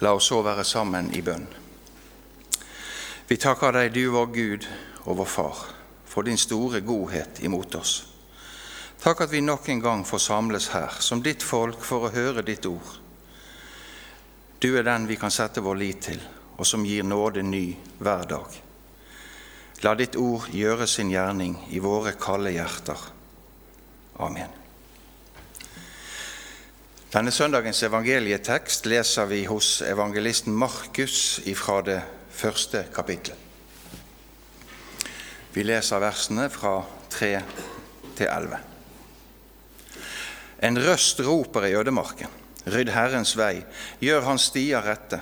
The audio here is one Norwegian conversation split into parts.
La oss så være sammen i bønn. Vi takker deg, du vår Gud og vår Far, for din store godhet imot oss. Takk at vi nok en gang får samles her som ditt folk for å høre ditt ord. Du er den vi kan sette vår lit til, og som gir nåde ny hver dag. La ditt ord gjøre sin gjerning i våre kalde hjerter. Amen. Denne søndagens evangelietekst leser vi hos evangelisten Markus ifra det første kapittelet. Vi leser versene fra 3 til 11. En røst roper i ødemarken. Rydd Herrens vei, gjør hans stier rette.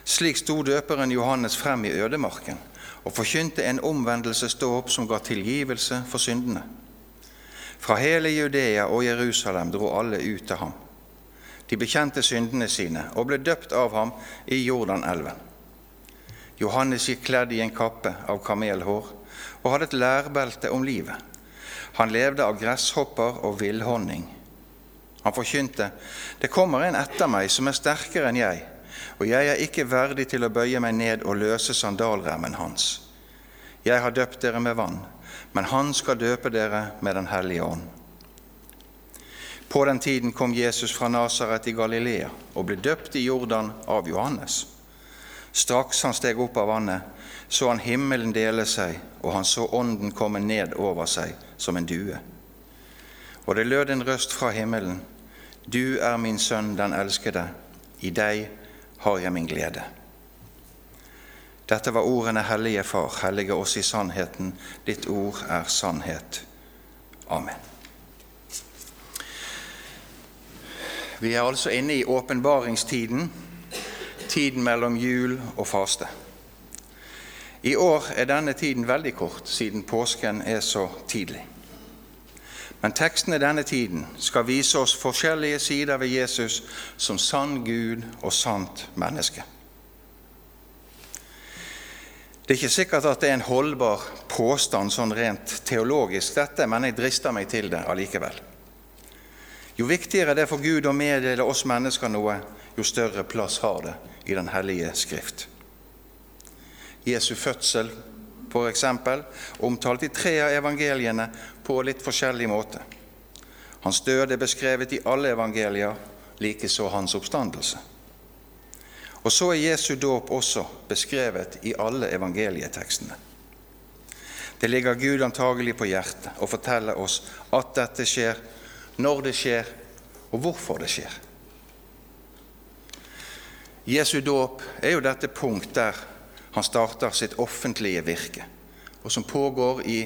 Slik sto døperen Johannes frem i ødemarken og forkynte en omvendelsesdåp som ga tilgivelse for syndene. Fra hele Judea og Jerusalem dro alle ut til ham. De bekjente syndene sine og ble døpt av ham i Jordanelven. Johannes gikk kledd i en kappe av kamelhår og hadde et lærbelte om livet. Han levde av gresshopper og villhonning. Han forkynte, Det kommer en etter meg som er sterkere enn jeg, og jeg er ikke verdig til å bøye meg ned og løse sandalremmen hans. Jeg har døpt dere med vann, men han skal døpe dere med Den hellige ånd. På den tiden kom Jesus fra Nasaret i Galilea og ble døpt i Jordan av Johannes. Straks han steg opp av vannet, så han himmelen dele seg, og han så ånden komme ned over seg som en due. Og det lød en røst fra himmelen, Du er min sønn, den elskede, i deg har jeg min glede. Dette var ordene Hellige Far, hellige oss i sannheten, ditt ord er sannhet. Amen. Vi er altså inne i åpenbaringstiden, tiden mellom jul og faste. I år er denne tiden veldig kort, siden påsken er så tidlig. Men tekstene denne tiden skal vise oss forskjellige sider ved Jesus som sann Gud og sant menneske. Det er ikke sikkert at det er en holdbar påstand sånn rent teologisk, dette, men jeg drister meg til det allikevel. Jo viktigere det er for Gud å meddele oss mennesker noe, jo større plass har det i Den hellige skrift. Jesu fødsel, f.eks., omtalt i tre av evangeliene på litt forskjellig måte. Hans død er beskrevet i alle evangelier, likeså hans oppstandelse. Og så er Jesu dåp også beskrevet i alle evangelietekstene. Det ligger Gud antagelig på hjertet å fortelle oss at dette skjer når det skjer, og hvorfor det skjer. Jesu dåp er jo dette punkt der han starter sitt offentlige virke, og som pågår i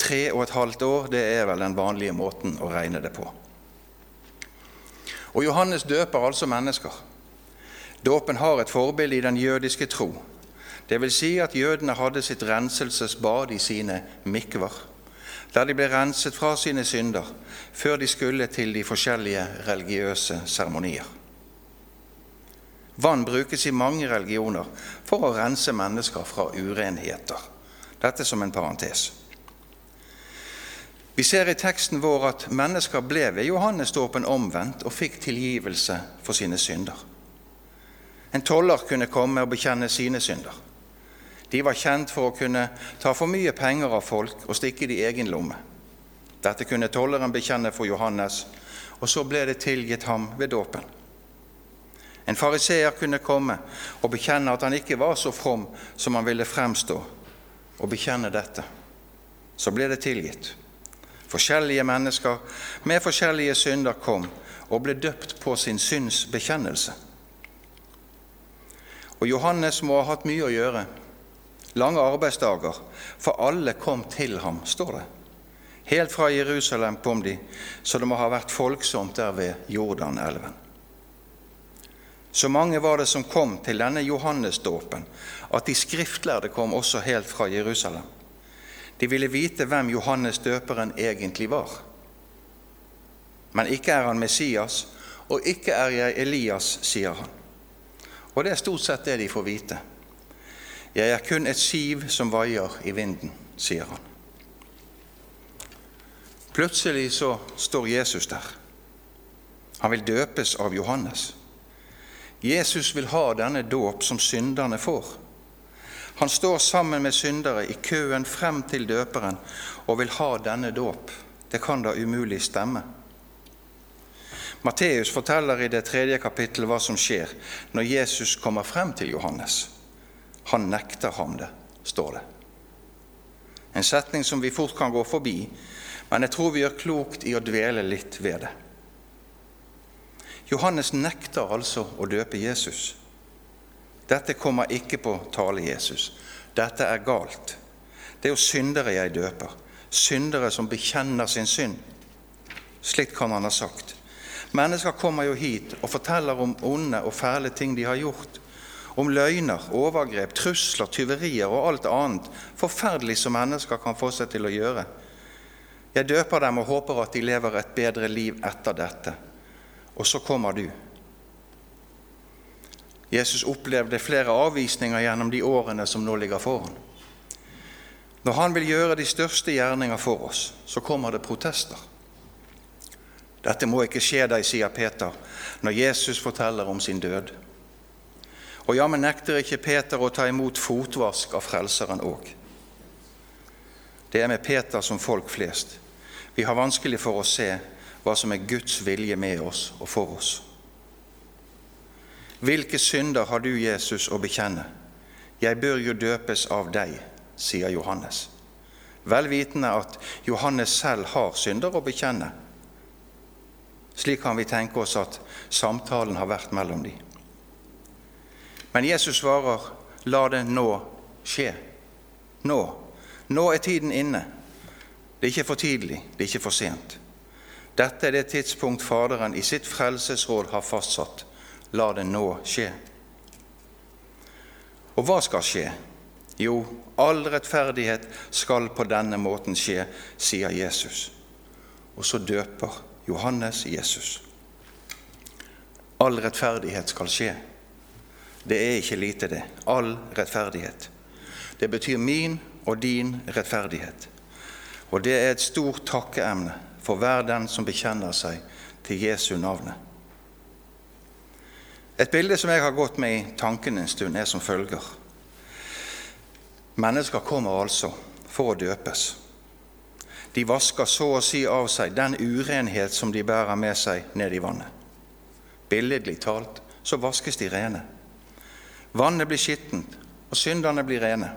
tre og et halvt år. Det er vel den vanlige måten å regne det på. Og Johannes døper altså mennesker. Dåpen har et forbilde i den jødiske tro. Det vil si at jødene hadde sitt renselsesbad i sine mikver der de ble renset fra sine synder før de skulle til de forskjellige religiøse seremonier. Vann brukes i mange religioner for å rense mennesker fra urenheter. Dette som en parentes. Vi ser i teksten vår at mennesker ble ved Johannesdåpen omvendt og fikk tilgivelse for sine synder. En toller kunne komme og bekjenne sine synder. De var kjent for å kunne ta for mye penger av folk og stikke det i egen lomme. Dette kunne tolleren bekjenne for Johannes, og så ble det tilgitt ham ved dåpen. En fariseer kunne komme og bekjenne at han ikke var så from som han ville fremstå, og bekjenne dette. Så ble det tilgitt. Forskjellige mennesker med forskjellige synder kom og ble døpt på sin syndsbekjennelse. Og Johannes må ha hatt mye å gjøre lange arbeidsdager, for alle kom til ham, står det. Helt fra Jerusalem kom de, så det må ha vært folksomt der ved Jordanelven. Så mange var det som kom til denne Johannesdåpen, at de skriftlærde kom også helt fra Jerusalem. De ville vite hvem Johannes døperen egentlig var. Men ikke er han Messias, og ikke er jeg Elias, sier han. Og det er stort sett det de får vite. Jeg er kun et siv som vaier i vinden, sier han. Plutselig så står Jesus der. Han vil døpes av Johannes. Jesus vil ha denne dåp som synderne får. Han står sammen med syndere i køen frem til døperen og vil ha denne dåp. Det kan da umulig stemme. Matteus forteller i det tredje kapittelet hva som skjer når Jesus kommer frem til Johannes. Han nekter ham det, står det. En setning som vi fort kan gå forbi, men jeg tror vi gjør klokt i å dvele litt ved det. Johannes nekter altså å døpe Jesus. Dette kommer ikke på tale, Jesus. Dette er galt. Det er jo syndere jeg døper. Syndere som bekjenner sin synd. Slikt kan han ha sagt. Mennesker kommer jo hit og forteller om onde og fæle ting de har gjort. Om løgner, overgrep, trusler, tyverier og alt annet forferdelig som mennesker kan få seg til å gjøre. Jeg døper dem og håper at de lever et bedre liv etter dette. Og så kommer du. Jesus opplevde flere avvisninger gjennom de årene som nå ligger foran. Når han vil gjøre de største gjerninger for oss, så kommer det protester. Dette må ikke skje deg, sier Peter når Jesus forteller om sin død. Og jammen nekter ikke Peter å ta imot fotvask av Frelseren òg. Det er med Peter som folk flest. Vi har vanskelig for å se hva som er Guds vilje med oss og for oss. Hvilke synder har du, Jesus, å bekjenne? Jeg bør jo døpes av deg, sier Johannes. Vel vitende at Johannes selv har synder å bekjenne. Slik kan vi tenke oss at samtalen har vært mellom dem. Men Jesus svarer, la det nå skje. Nå. Nå er tiden inne. Det er ikke for tidlig, det er ikke for sent. Dette er det tidspunkt Faderen i sitt frelsesråd har fastsatt. La det nå skje. Og hva skal skje? Jo, all rettferdighet skal på denne måten skje, sier Jesus. Og så døper Johannes Jesus. All rettferdighet skal skje. Det er ikke lite, det. All rettferdighet. Det betyr min og din rettferdighet. Og det er et stort takkeemne for hver den som bekjenner seg til Jesu navnet. Et bilde som jeg har gått med i tanken en stund, er som følger. Mennesker kommer altså for å døpes. De vasker så å si av seg den urenhet som de bærer med seg ned i vannet. Billedlig talt så vaskes de rene. Vannet blir skittent, og synderne blir rene.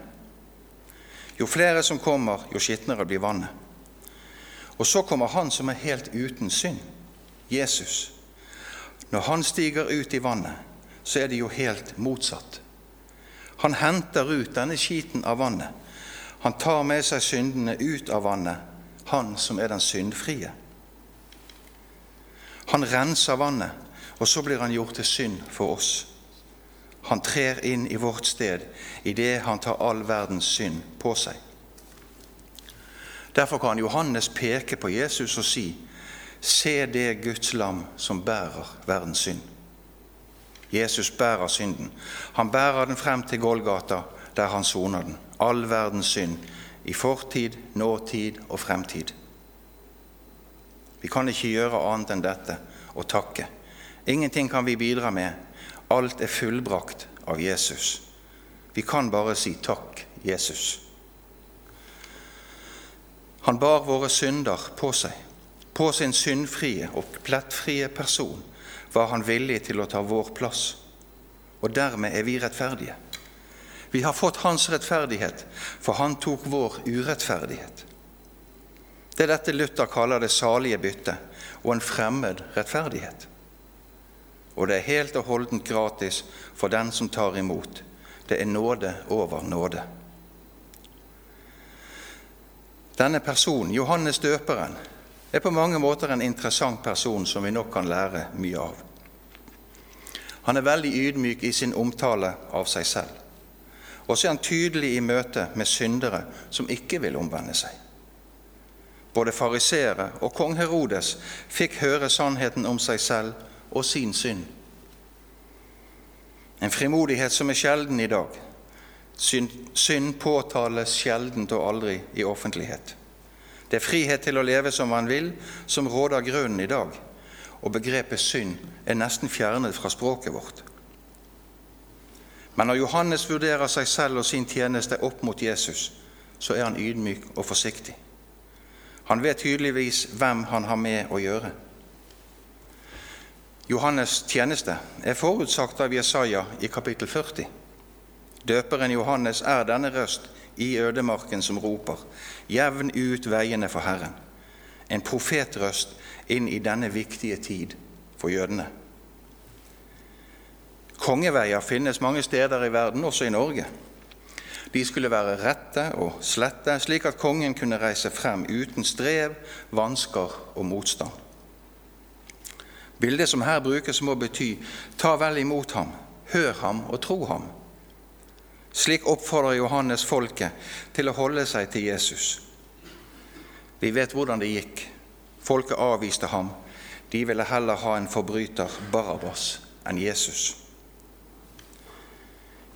Jo flere som kommer, jo skitnere blir vannet. Og så kommer han som er helt uten synd, Jesus. Når han stiger ut i vannet, så er det jo helt motsatt. Han henter ut denne skiten av vannet. Han tar med seg syndene ut av vannet, han som er den syndfrie. Han renser vannet, og så blir han gjort til synd for oss. Han trer inn i vårt sted idet han tar all verdens synd på seg. Derfor kan Johannes peke på Jesus og si, Se det Guds lam som bærer verdens synd. Jesus bærer synden. Han bærer den frem til Golgata, der han soner den. All verdens synd, i fortid, nåtid og fremtid. Vi kan ikke gjøre annet enn dette og takke. Ingenting kan vi bidra med. Alt er fullbrakt av Jesus. Vi kan bare si takk, Jesus. Han bar våre synder på seg. På sin syndfrie og plettfrie person var han villig til å ta vår plass. Og dermed er vi rettferdige. Vi har fått hans rettferdighet, for han tok vår urettferdighet. Det er dette Luther kaller det salige byttet og en fremmed rettferdighet. Og det er helt og holdent gratis for den som tar imot. Det er nåde over nåde. Denne personen, Johannes døperen, er på mange måter en interessant person som vi nok kan lære mye av. Han er veldig ydmyk i sin omtale av seg selv. Og så er han tydelig i møte med syndere som ikke vil omvende seg. Både fariseere og kong Herodes fikk høre sannheten om seg selv og sin synd. En frimodighet som er sjelden i dag. Synd, påtales sjeldent og aldri i offentlighet. Det er frihet til å leve som man vil, som råder grunnen i dag. Og begrepet synd er nesten fjernet fra språket vårt. Men når Johannes vurderer seg selv og sin tjeneste opp mot Jesus, så er han ydmyk og forsiktig. Han vet tydeligvis hvem han har med å gjøre. Johannes' tjeneste er forutsagt av Jesaja i kapittel 40. Døperen Johannes er denne røst i ødemarken som roper:" Jevn ut veiene for Herren. En profetrøst inn i denne viktige tid for jødene. Kongeveier finnes mange steder i verden, også i Norge. De skulle være rette og slette, slik at kongen kunne reise frem uten strev, vansker og motstand. Bildet som her brukes, må bety ta vel imot ham, hør ham og tro ham. Slik oppfordrer Johannes folket til å holde seg til Jesus. Vi vet hvordan det gikk. Folket avviste ham. De ville heller ha en forbryter, Barabbas, enn Jesus.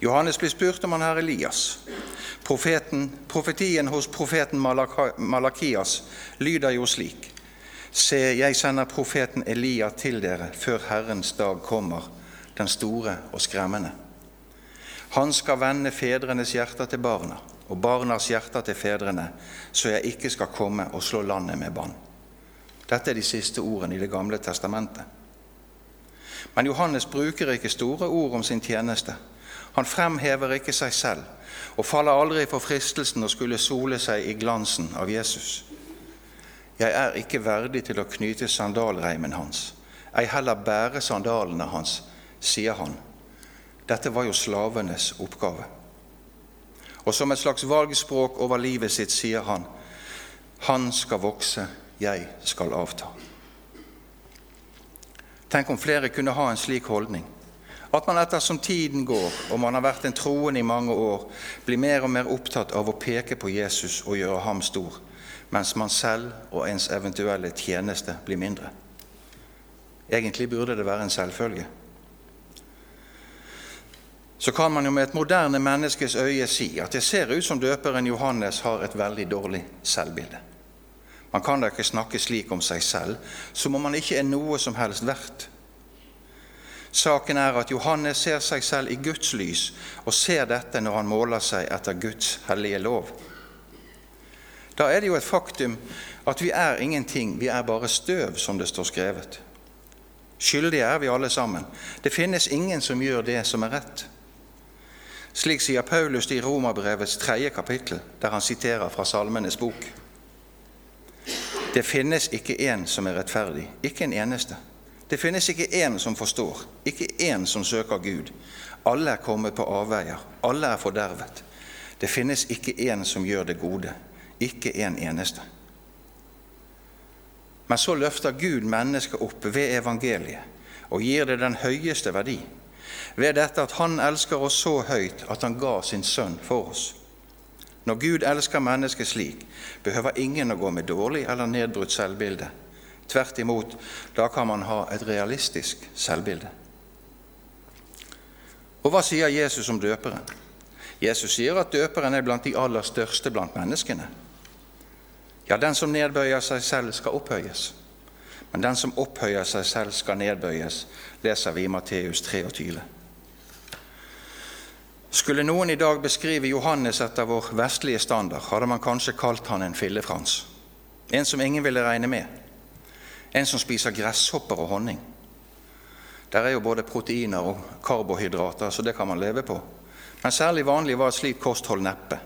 Johannes blir spurt om han er Elias. Profeten, profetien hos profeten Malakias lyder jo slik.: Se, jeg sender profeten Elia til dere før Herrens dag kommer, den store og skremmende. Han skal vende fedrenes hjerter til barna og barnas hjerter til fedrene, så jeg ikke skal komme og slå landet med bann. Dette er de siste ordene i Det gamle testamentet. Men Johannes bruker ikke store ord om sin tjeneste. Han fremhever ikke seg selv og faller aldri for fristelsen å skulle sole seg i glansen av Jesus. Jeg er ikke verdig til å knyte sandalreimen hans, ei heller bære sandalene hans, sier han. Dette var jo slavenes oppgave. Og som et slags valgspråk over livet sitt sier han Han skal vokse, jeg skal avta. Tenk om flere kunne ha en slik holdning. At man ettersom tiden går, og man har vært en troende i mange år, blir mer og mer opptatt av å peke på Jesus og gjøre ham stor, mens man selv og ens eventuelle tjeneste blir mindre. Egentlig burde det være en selvfølge så kan man jo med et moderne menneskes øye si at det ser ut som døperen Johannes har et veldig dårlig selvbilde. Man kan da ikke snakke slik om seg selv som om man ikke er noe som helst verdt. Saken er at Johannes ser seg selv i Guds lys, og ser dette når han måler seg etter Guds hellige lov. Da er det jo et faktum at vi er ingenting, vi er bare støv, som det står skrevet. Skyldige er vi alle sammen. Det finnes ingen som gjør det som er rett. Slik sier Paulus i Romerbrevets tredje kapittel, der han siterer fra Salmenes bok. Det finnes ikke én som er rettferdig, ikke en eneste. Det finnes ikke én som forstår, ikke én som søker Gud. Alle er kommet på avveier, alle er fordervet. Det finnes ikke én som gjør det gode, ikke en eneste. Men så løfter Gud mennesket opp ved evangeliet og gir det den høyeste verdi ved dette at Han elsker oss så høyt at Han ga sin sønn for oss. Når Gud elsker mennesket slik, behøver ingen å gå med dårlig eller nedbrutt selvbilde. Tvert imot, da kan man ha et realistisk selvbilde. Og hva sier Jesus om døperen? Jesus sier at døperen er blant de aller største blant menneskene. Ja, den som nedbøyer seg selv, skal opphøyes. Men den som opphøyer seg selv, skal nedbøyes, leser vi i Matteus 23. Skulle noen i dag beskrive Johannes etter vår vestlige standard, hadde man kanskje kalt han en fillefrans. En som ingen ville regne med. En som spiser gresshopper og honning. Der er jo både proteiner og karbohydrater, så det kan man leve på. Men særlig vanlig var et slikt kosthold neppe.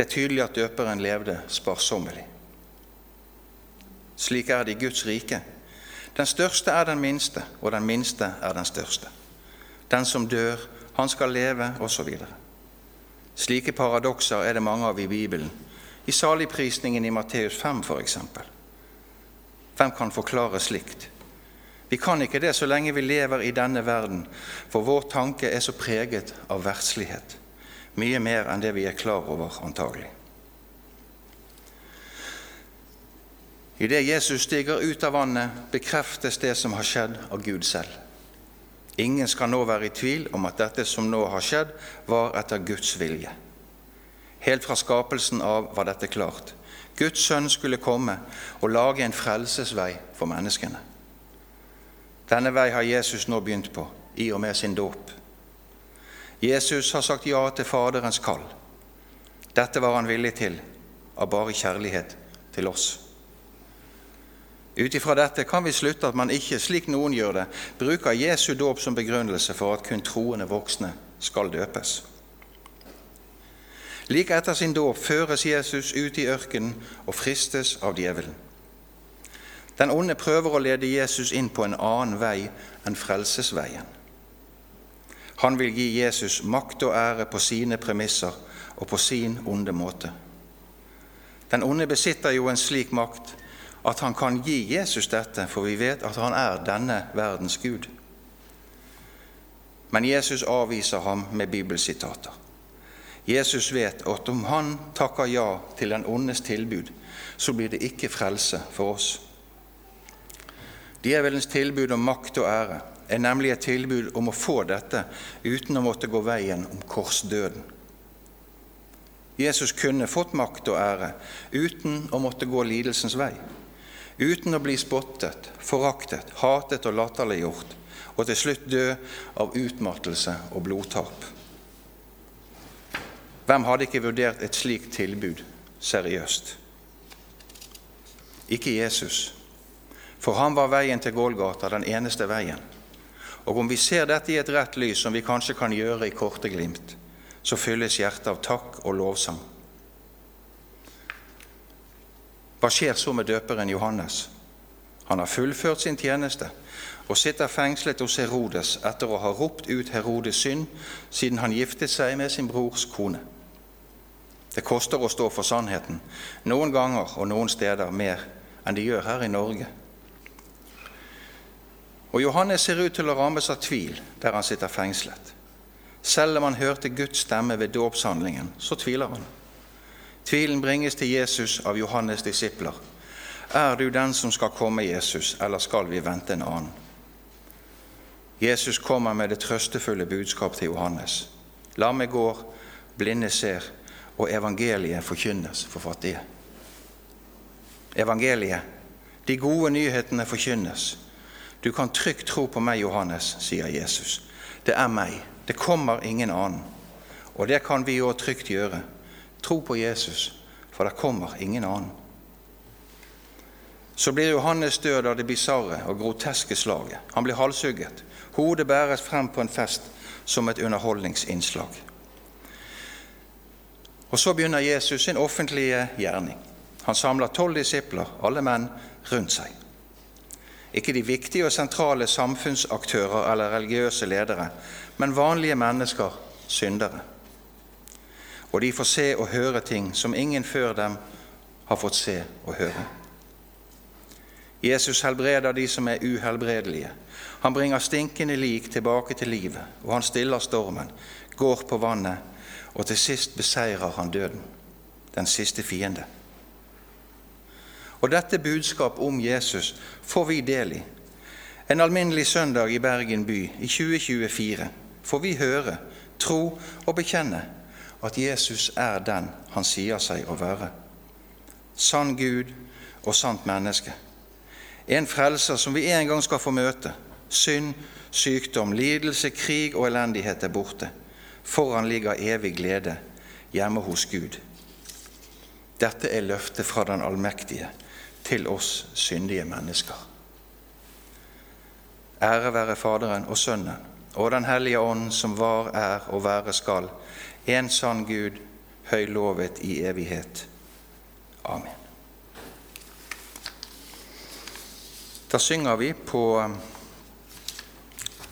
Det er tydelig at døperen levde sparsommelig. Slik er det i Guds rike. Den største er den minste, og den minste er den største. Den som dør, han skal leve, osv. Slike paradokser er det mange av i Bibelen. I saligprisningen i Matteus 5 f.eks. Hvem kan forklare slikt? Vi kan ikke det så lenge vi lever i denne verden, for vår tanke er så preget av verdslighet. Mye mer enn det vi er klar over, antagelig. Idet Jesus stiger ut av vannet, bekreftes det som har skjedd, av Gud selv. Ingen skal nå være i tvil om at dette som nå har skjedd, var etter Guds vilje. Helt fra skapelsen av var dette klart. Guds sønn skulle komme og lage en frelsesvei for menneskene. Denne vei har Jesus nå begynt på, i og med sin dåp. Jesus har sagt ja til Faderens kall. Dette var han villig til av bare kjærlighet til oss. Ut ifra dette kan vi slutte at man ikke, slik noen gjør det, bruker Jesu dåp som begrunnelse for at kun troende voksne skal døpes. Like etter sin dåp føres Jesus ut i ørkenen og fristes av djevelen. Den onde prøver å lede Jesus inn på en annen vei enn frelsesveien. Han vil gi Jesus makt og ære på sine premisser og på sin onde måte. Den onde besitter jo en slik makt at han kan gi Jesus dette, for vi vet at han er denne verdens Gud. Men Jesus avviser ham med bibelsitater. Jesus vet at om han takker ja til den ondes tilbud, så blir det ikke frelse for oss. Djevelens tilbud om makt og ære er nemlig et tilbud om å få dette uten å måtte gå veien om korsdøden. Jesus kunne fått makt og ære uten å måtte gå lidelsens vei, uten å bli spottet, foraktet, hatet og latterliggjort, og til slutt dø av utmattelse og blodtap. Hvem hadde ikke vurdert et slikt tilbud seriøst? Ikke Jesus, for han var veien til Gålgata, den eneste veien. Og om vi ser dette i et rett lys, som vi kanskje kan gjøre i korte glimt, så fylles hjertet av takk og lovsang. Hva skjer så med døperen Johannes? Han har fullført sin tjeneste og sitter fengslet hos Herodes etter å ha ropt ut Herodes synd siden han giftet seg med sin brors kone. Det koster å stå for sannheten, noen ganger og noen steder mer enn de gjør her i Norge. Og Johannes ser ut til å rammes av tvil der han sitter fengslet. Selv om han hørte Guds stemme ved dåpshandlingen, så tviler han. Tvilen bringes til Jesus av Johannes' disipler. Er du den som skal komme, Jesus, eller skal vi vente en annen? Jesus kommer med det trøstefulle budskap til Johannes. Lamme går, blinde ser, og evangeliet forkynnes for fattige. Evangeliet, de gode nyhetene forkynnes. Du kan trygt tro på meg, Johannes, sier Jesus. Det er meg. Det kommer ingen annen. Og det kan vi òg trygt gjøre. Tro på Jesus, for det kommer ingen annen. Så blir Johannes død av det bisarre og groteske slaget. Han blir halshugget. Hodet bæres frem på en fest som et underholdningsinnslag. Og Så begynner Jesus sin offentlige gjerning. Han samler tolv disipler, alle menn, rundt seg. Ikke de viktige og sentrale samfunnsaktører eller religiøse ledere, men vanlige mennesker, syndere. Og de får se og høre ting som ingen før dem har fått se og høre. Jesus helbreder de som er uhelbredelige. Han bringer stinkende lik tilbake til livet, og han stiller stormen, går på vannet, og til sist beseirer han døden, den siste fiende. Og dette budskap om Jesus får vi del i. En alminnelig søndag i Bergen by i 2024 får vi høre, tro og bekjenne at Jesus er den han sier seg å være. Sann Gud og sant menneske. En frelser som vi en gang skal få møte. Synd, sykdom, lidelse, krig og elendighet er borte. Foran ligger evig glede hjemme hos Gud. Dette er løftet fra den allmektige til oss syndige mennesker. Ære være Faderen og Sønnen og Den hellige ånd, som var, er og være skal, en sann Gud, høylovet i evighet. Amen. Da synger vi på